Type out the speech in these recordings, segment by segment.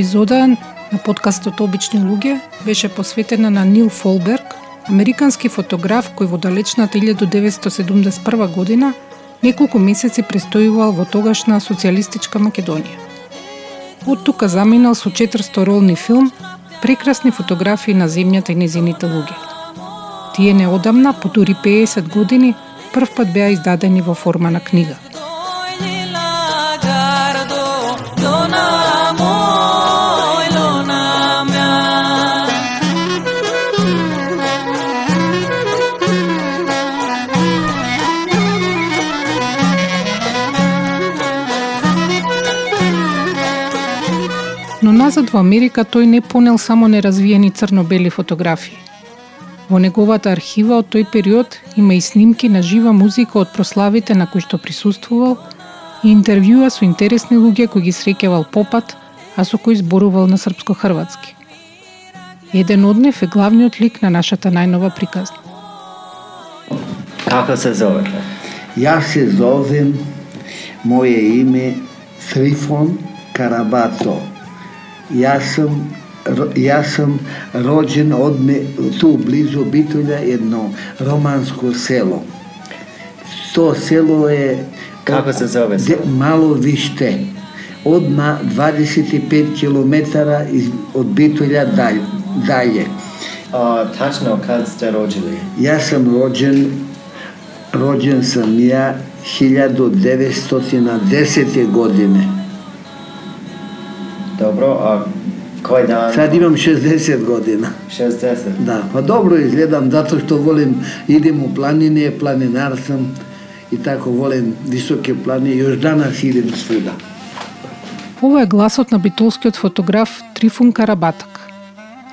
Епизода на подкастот Обични луѓе беше посветена на Нил Фолберг, американски фотограф кој во далечната 1971 година неколку месеци престојувал во тогашна социјалистичка Македонија. Од тука заминал со 400 ролни филм, прекрасни фотографии на земјата и незините луѓе. Тие неодамна, по дури 50 години, прв пат беа издадени во форма на книга – назад во Америка тој не понел само неразвиени црно-бели фотографии. Во неговата архива од тој период има и снимки на жива музика од прославите на кои што присуствувал и интервјуа со интересни луѓе кои ги среќавал попат, а со кои зборувал на српско-хрватски. Еден од нив е главниот лик на нашата најнова приказна. Како се зовете? Јас се зовем, моje име Трифон Карабато. Јас сум јас сум роđен од ме, ту близу Битолја едно романско село. То село е Како се зове? Де, мало виште. Одма 25 километара из, од Битолја далј, далje. А, тачно, кад сте роđени? Јас сум роđен, роđен сам ја 1910 године. Добро, а кој дан? Сад имам 60 година. 60? Да, па добро изгледам, затоа што волим, идем у планине, планинар сам и тако волим високи плани, још данас идем свуда. Ова е гласот на битолскиот фотограф Трифун Карабатак.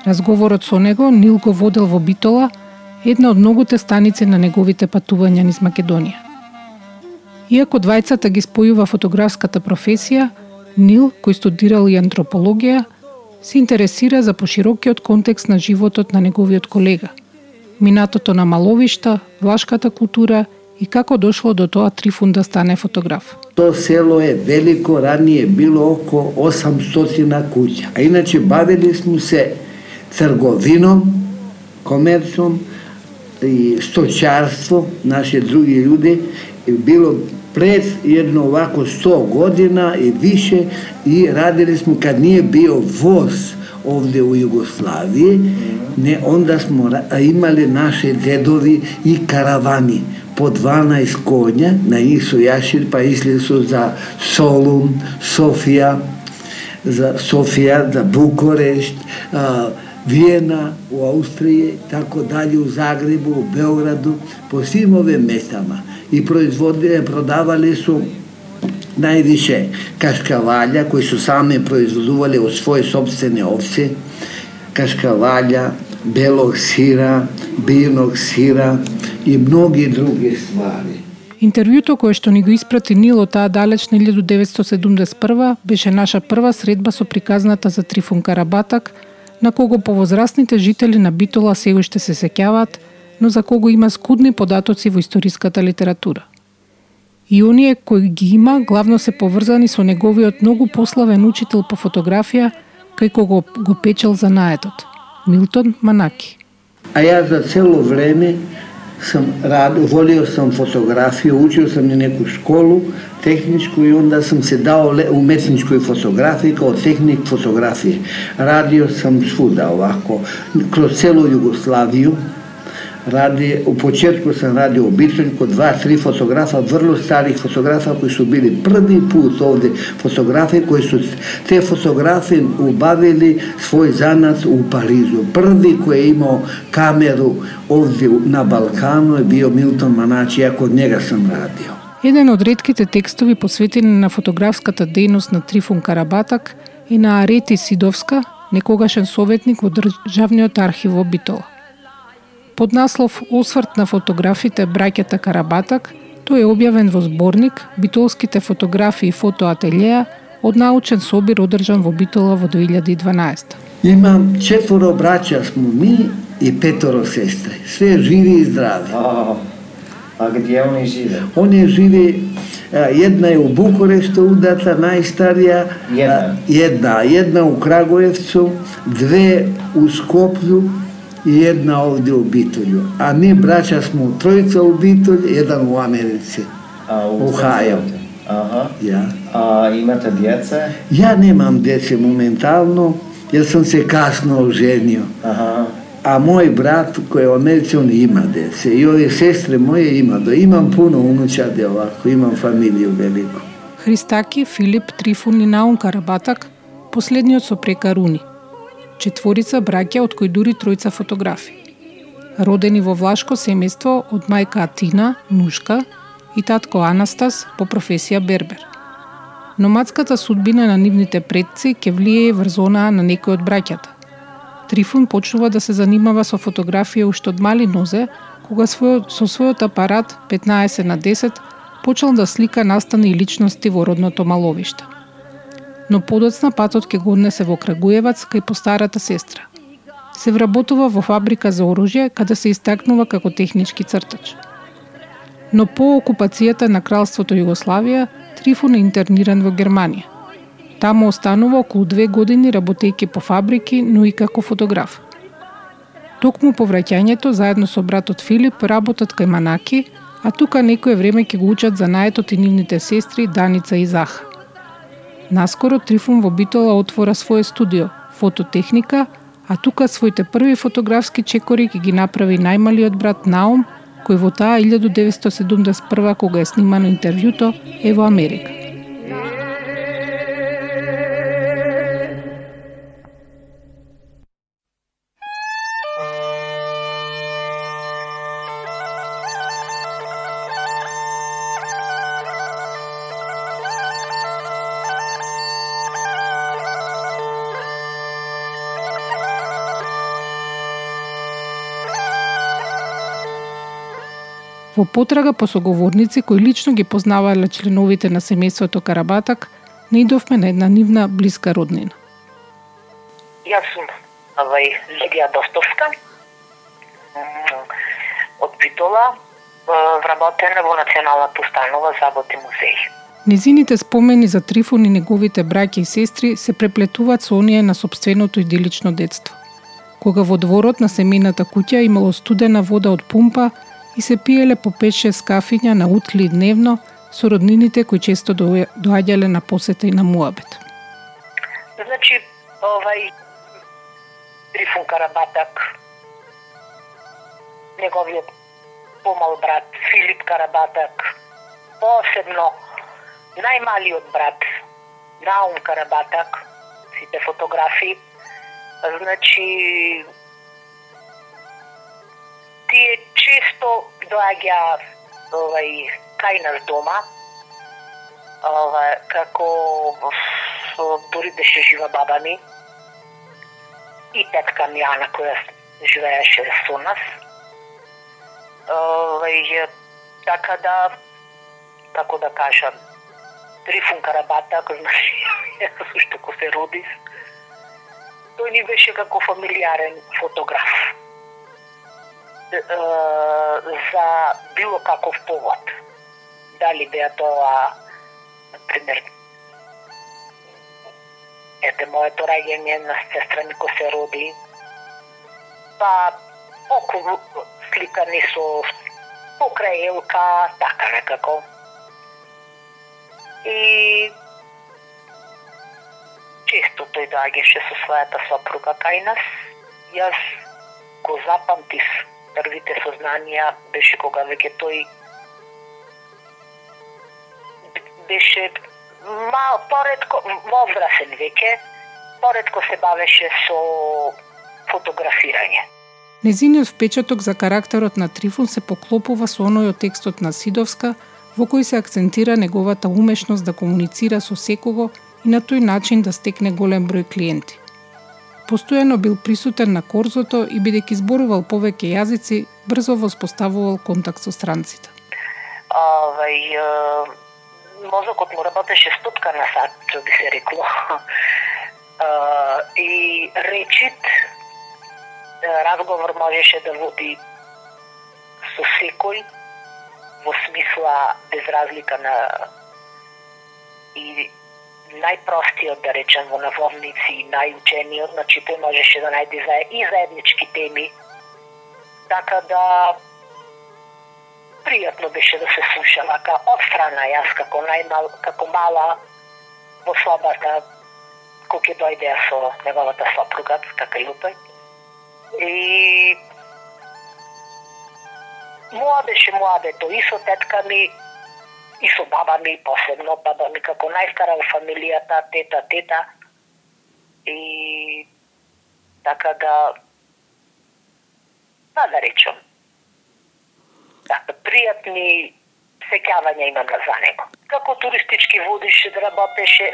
Разговорот со него Нил го водел во Битола, една од многуте станици на неговите патувања низ Македонија. Иако двајцата ги спојува фотографската професија, Нил, кој студирал и антропологија, се интересира за поширокиот контекст на животот на неговиот колега, минатото на маловишта, влашката култура и како дошло до тоа Трифун да стане фотограф. То село е велико, ранije било око 800 куќа. А иначе бавили сме се трговином, комерцом и сточарство, наши други луѓе, било пред едно овако 100 година и више и радили сме кад ние био воз овде у Југославија, не онда смо имале наши дедови и каравани по 12 коња на Исо Јашир, па исли су за Солун, Софија, за Софија, за Букурешт, Виена, у Аустрија, тако дали у Загребу, у Београду, по свим ове местама и производиле, продавале су највише кашкавалја, кои се сами производувале од своји собствени овци, кашкавалја, белог сира, бирног сира и многи други ствари. Интервјуто кое што ни го испрати Нило таа далечна 1971 беше наша прва средба со приказната за Трифун Карабатак, на кого повозрастните жители на Битола се уште се сеќаваат но за кого има скудни податоци во историската литература. И оние кои ги има, главно се поврзани со неговиот многу пославен учител по фотографија, кај кого го печел за наетот, Милтон Манаки. А јас за цело време сам рад, волио сам фотографија, учил сам на неку школу, техничку и онда сам се дал уметничко и фотографија, од техник фотографија. Радио сам свуда овако, кроз цело Југославију, ради, у почетку сам ради обичен код два-три фотографа, врло стари фотографа кои су били први пут овде фотографи кои су те фотографи убавили свој занат у Паризу. Први кој е камеру овде на Балкану е био Милтон Маначи, ако од нега сам радио. Еден од редките текстови посветени на фотографската дејност на Трифун Карабатак и на Арети Сидовска, некогашен советник во Државниот архив во Битола. Под наслов Осврт на фотографите браќата Карабатак, тој е објавен во зборник Битолските фотографии и фотоателјеа од научен собир одржан во Битола во 2012. Имам четворо браќа смо ми и петоро сестри. Све живи и здрави. А, а где они живе? Они живе Една е у Букурешто удата, најстарија. Една. Една, една у Крагуевцу, две у Скопју и една овде у Битолју. А ми браќа смо тројца у Битолј, еден у Америци. Охајо. Аха. Ја. А имате дјеце? Ја немам деце моментално, јас сум се касно оженио. Аха. А мој брат кој е Америци, он има деце. И овие сестре моје има. Да имам пуно унучаде овако, имам фамилија велико. Христаки, Филип, Трифун и Наун Карабатак, последниот со прека руни. Четворица браќа од кои дури тројца фотографи. Родени во влашко семејство од мајка Атина, Нушка, и татко Анастас по професија бербер. Номадската судбина на нивните предци ќе влијае врз онаа на некој од браќата. Трифун почнува да се занимава со фотографија уште од мали нозе, кога својот, со својот апарат 15 на 10 почнал да слика настани и личности во родното маловиште. Но подоцна патот ке го однесе во Крагуевац кај постарата сестра. Се вработува во фабрика за оружје, каде се истакнува како технички цртач. Но по окупацијата на Кралството Југославија, Трифун е интерниран во Германија. Таму останува околу две години работејќи по фабрики, но и како фотограф. Токму по враќањето, заедно со братот Филип, работат кај Манаки, а тука некое време ќе го учат занаетот и нивните сестри Даница и Заха. Наскоро Трифун во Битола отвора свое студио, фототехника, а тука своите први фотографски чекори ќе ги направи најмалиот брат Наум, кој во таа 1971 кога е снимано интервјуто е во Америка. Во потрага по соговорници кои лично ги познавале членовите на семејството Карабатак, наидовме на една нивна блиска роднина. Јас сум овај Лидија Достовска од Битола, вработена во Националната установа Завод и музеј. Низините спомени за Трифун и неговите браќа и сестри се преплетуваат со оние на собственото идилично детство. Кога во дворот на семејната куќа имало студена вода од пумпа и се пиеле по 5-6 кафиња на утли дневно со роднините кои често доаѓале на посета и на муабет. Значи, овај Трифун Карабатак, неговиот помал брат Филип Карабатак, посебно најмалиот брат Наум Карабатак, сите фотографии, значи често доаѓа овај кај нас дома, ова, како дури да беше жива баба ми и тетка ми Ана која живееше со нас. Овај, така да, како да кажам, Трифун Карабата, ако знаеш, што ко се родив, тој ни беше како фамилиарен фотограф е, за било каков повод. Дали беа тоа, например, ете моето раѓање на сестра ми се роди, па околу сликани со покрај елка, така некако. И често тој доаѓаше со својата сопруга кај нас. Јас го запамтив првите сознанија беше кога веќе тој беше мал поредко возрасен веќе, поредко се бавеше со фотографирање. Незиниот впечаток за карактерот на Трифун се поклопува со оној од текстот на Сидовска, во кој се акцентира неговата умешност да комуницира со секого и на тој начин да стекне голем број клиенти. Постојано бил присутен на корзото и бидејќи зборувал повеќе јазици, брзо воспоставувал контакт со странците. Овај, мозокот му работеше стопка на сат, што би се рекло. И речит, разговор можеше да води со секој во смисла без разлика на и најпростиот, да речем, во наводници и најучениот, значи тој можеше да најде за, и заеднички теми, така да пријатно беше да се слуша, вака од страна јас како најмал, како мала во собата, кој ќе дојде со неговата сопруга, така и. И младеше беше младето, и со тетка ми, и со баба ми посебно, баба ми како најстара во фамилијата, тета, тета. И така да па да речам. Да, пријатни сеќавања имам за него. Како туристички водиш работеше,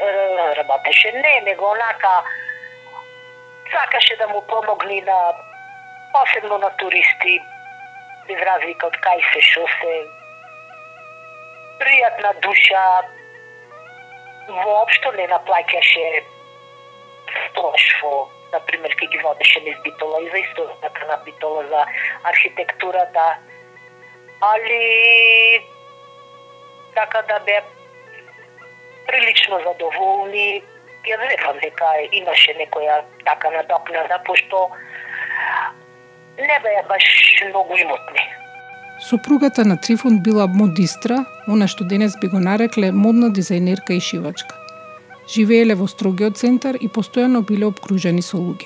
работеше не, него онака сакаше да му помогни на посебно на туристи, без разлика од кај се, шо се, пријатна душа, воопшто не наплаќаше стош например, ке ги водеше низ Битола и за историјата на Битола за архитектурата, али така да бе прилично задоволни, ја рекам дека имаше некоја така надокнада, пошто не беа баш многу имотни. Супругата на Трифон била модистра, она што денес би го нарекле модна дизајнерка и шивачка. Живееле во строгиот центар и постојано биле обкружени со луѓе.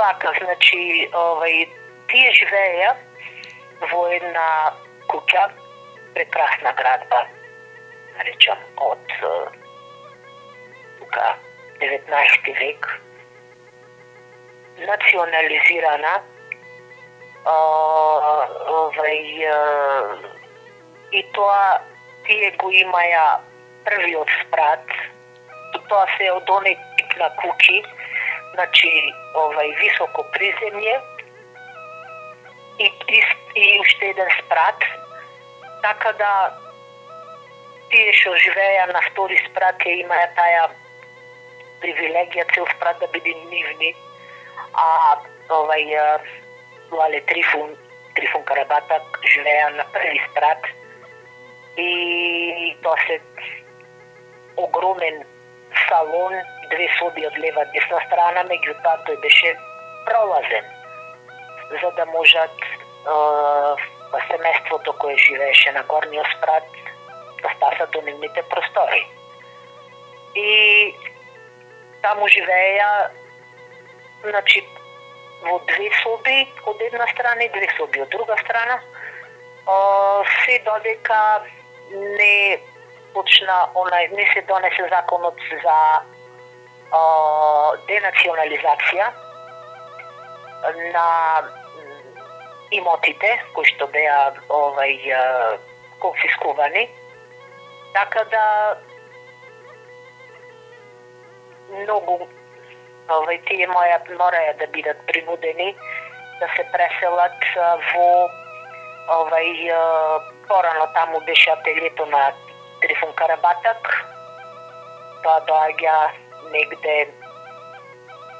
Вака, значи, овај, тие живееја во една куќа, прекрасна градба, наречам, од тука 19 век, национализирана, овај и тоа тие го имаја првиот спрат, тоа се од оне тип на куќи, значи овај високо приземје. И, и, и уште еден спрат, така да тие што живееја на втори спрат ја имаја таа привилегија цел спрат да биде нивни, а овај Лале Трифун, Трифун Карабатак живеа на први спрат и тоа се огромен салон, две соби од лева десна страна, меѓутоа тој беше пролазен за да можат е, па семејството кое живееше на горниот спрат да стасат до нивните простори. И таму живееја значи во две соби од една страна и две соби од друга страна, се додека не почна онај не се донесе законот за денационализација на имотите кои што беа овај конфискувани. Така да многу Ова, тие моја мораја да бидат принудени да се преселат во овај порано таму беше ателјето на Трифон Карабатак. Тоа доаѓа негде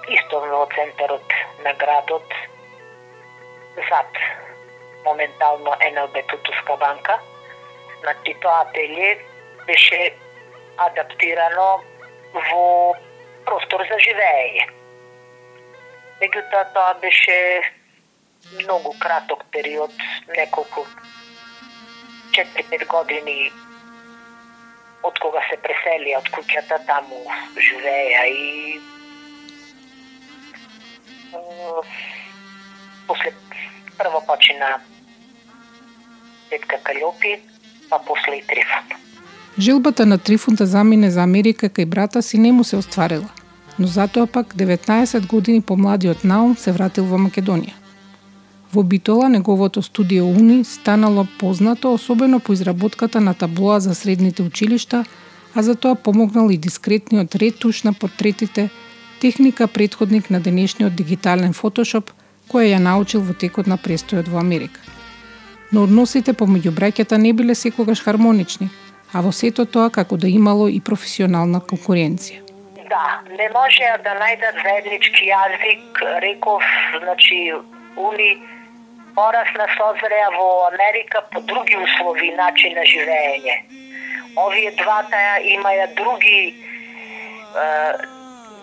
исто во центарот на градот зад моментално НЛБ Тутуска банка. Значи тоа ателје беше адаптирано во простор за живење. Меѓутоа тоа беше многу краток период, неколку 4-5 години од кога се преселија од куќата, таму живееја и э, после прво почина Петка Калјопи, па после и Трифон. Желбата на Трифун да замине за Америка кај брата си не му се остварила, но затоа пак 19 години помладиот Наум се вратил во Македонија. Во Битола неговото студио Уни станало познато особено по изработката на таблоа за средните училишта, а за тоа помогнал и дискретниот ретуш на портретите, техника предходник на денешниот дигитален фотошоп, која ја научил во текот на престојот во Америка. Но односите помеѓу браќата не биле секогаш хармонични – а во сето тоа како да имало и професионална конкуренција. Да, не може да најдат заеднички јазик, реков, значи, уни порасна созреа во Америка по други услови и начин на живење. Овие двата имаја други е,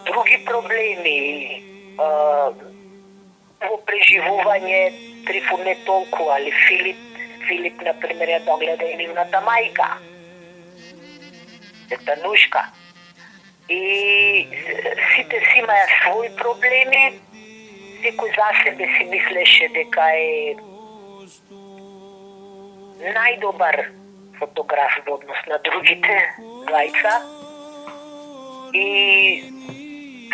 други проблеми е, во преживување Трифун не толку, али Филип, Филип, например, ја догледа и нивната мајка танушка. И сите си имаја своји проблеми, секој за себе си мислеше дека е најдобар фотограф во однос на другите двајца и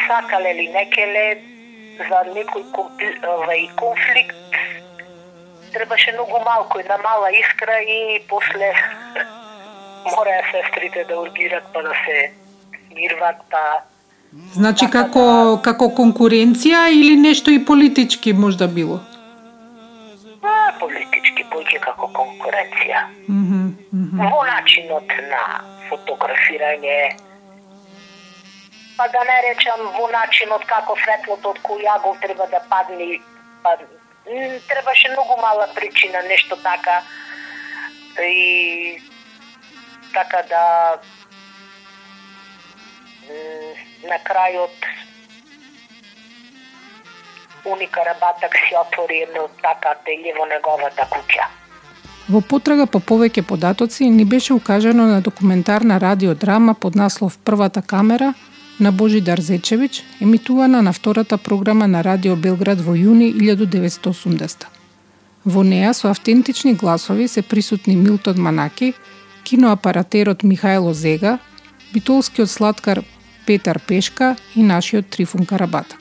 сакале ли некеле за некој овај конфликт требаше многу малку, една мала искра и после мора сестрите да ургират па да се смирват, па Значи како како конкуренција или нешто и политички можда било? А, политички поќе како конкуренција. Mm -hmm, mm -hmm. Во начинот на фотографирање, па да не речам во начинот како светлото од кој јагов треба да падне, па требаше многу мала причина, нешто така. И така да на крајот Уни Карабатак си отвори едно така теле во неговата куќа. Во потрага по повеќе податоци ни беше укажано на документарна радиодрама под наслов Првата камера на Божидар Зечевиќ, емитувана на втората програма на Радио Белград во јуни 1980. Во неа со автентични гласови се присутни Милтон Манаки, киноапаратерот Михајло Зега, битолскиот сладкар Петар Пешка и нашиот Трифун Карабатак.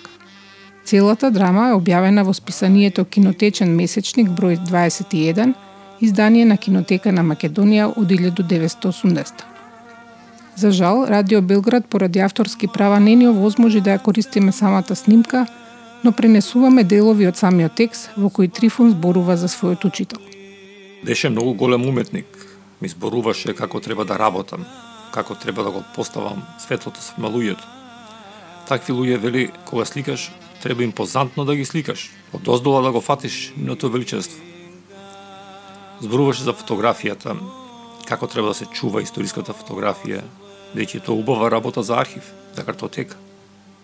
Целата драма е објавена во списанието Кинотечен месечник број 21, издание на Кинотека на Македонија од 1980. За жал, Радио Белград поради авторски права не ни овозможи да ја користиме самата снимка, но пренесуваме делови од самиот текст во кој Трифун зборува за својот учител. Беше многу голем уметник. Ми зборуваше како треба да работам, како треба да го поставам светлото со луѓето. Такви луѓе вели кога сликаш, треба импозантно да ги сликаш, од доздола да го фатиш миното величество. Зборуваше за фотографијата, како треба да се чува историската фотографија, дека е тоа убава работа за архив, за картотека,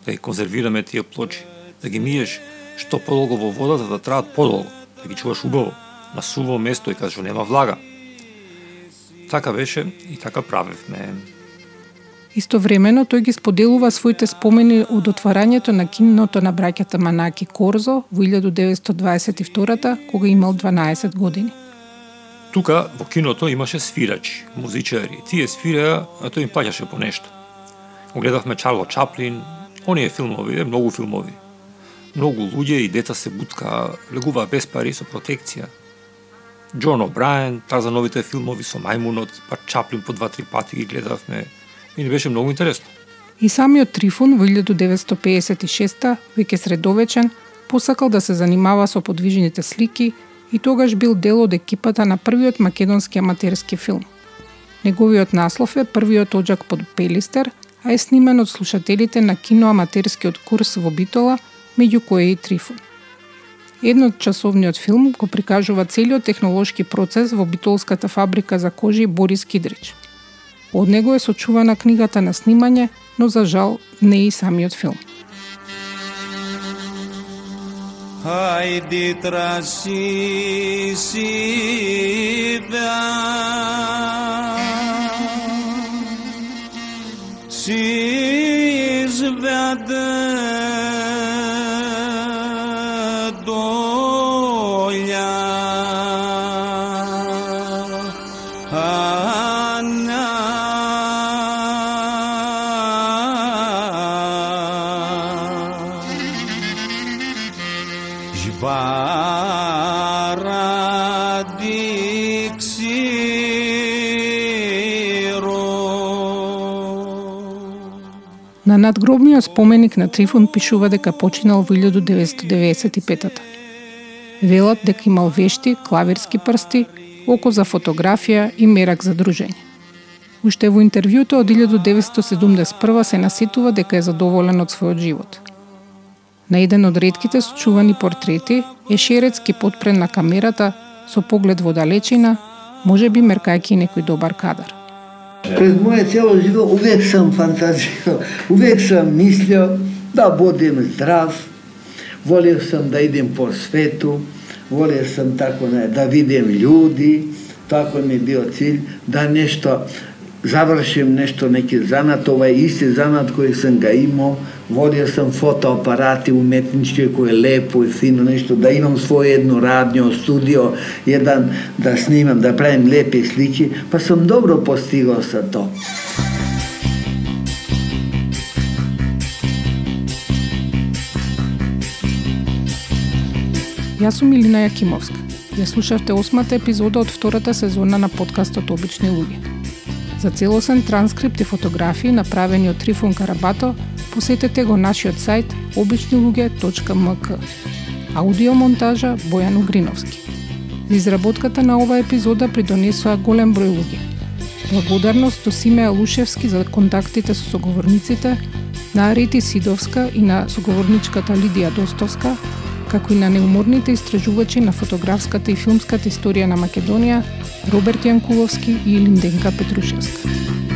да ги конзервираме тие плочи, да ги миеш што подолго во водата да траат подолго, да ги чуваш убаво, на суво место и каде што нема влага, Така беше и така правевме. Истовремено тој ги споделува своите спомени од отварањето на киното на браќата Манаки Корзо во 1922 кога имал 12 години. Тука во киното имаше свирачи, музичари. Тие свиреа, а тој им плаќаше по нешто. Огледавме Чарло Чаплин, оние филмови, многу филмови. Многу луѓе и деца се буткаа, легуваа без пари со протекција, Џон таа за новите филмови со мајмунот, па Чаплин по два-три пати ги гледавме и ни беше многу интересно. И самиот Трифун во 1956 веќе средовечен, посакал да се занимава со подвижните слики и тогаш бил дел од екипата на првиот македонски аматерски филм. Неговиот наслов е Првиот оджак под Пелистер, а е снимен од слушателите на киноаматерскиот курс во Битола, меѓу кои и Трифун. Едночасовниот филм го прикажува целиот технолошки процес во битолската фабрика за кожи Борис Кидрич. Од него е сочувана книгата на снимање, но за жал не и самиот филм. Хајди траси си си зведе надгробниот споменик на Трифон пишува дека починал во 1995 Велат дека имал вешти, клавирски прсти, око за фотографија и мерак за дружење. Уште во интервјуто од 1971 се наситува дека е задоволен од својот живот. На еден од редките сочувани портрети, е Шерецки подпрен на камерата со поглед во далечина, може би некој добар кадар. Pred moje cijelo živo uvijek sam fantazio, uvijek sam mislio da budem zdrav, volio sam da idem po svetu, volio sam tako ne, da vidim ljudi, tako mi je bio cilj, da nešto завршим нешто неки занат, ова е исти занат кој сам га имал, водија сам фотоапарати уметнички кој е лепо и фино нешто, да имам своје едно радио, студио, еден да снимам, да правим лепи слики, па сам добро постигал со тоа. Јас сум Илина Јакимовска. Ја слушавте осмата епизода од втората сезона на подкастот Обични луѓе. За целосен транскрипт и фотографии направени од Трифун Карабато, посетете го нашиот сајт обичнилуѓе.мк. Аудиомонтажа Бојан Угриновски. За изработката на оваа епизода придонесоа голем број луѓе. Благодарност до Симе Алушевски за контактите со соговорниците, на Арети Сидовска и на соговорничката Лидија Достовска, како и на неуморните истражувачи на фотографската и филмската историја на Македонија, Роберт Јанкуловски и Линденка Петрушевска.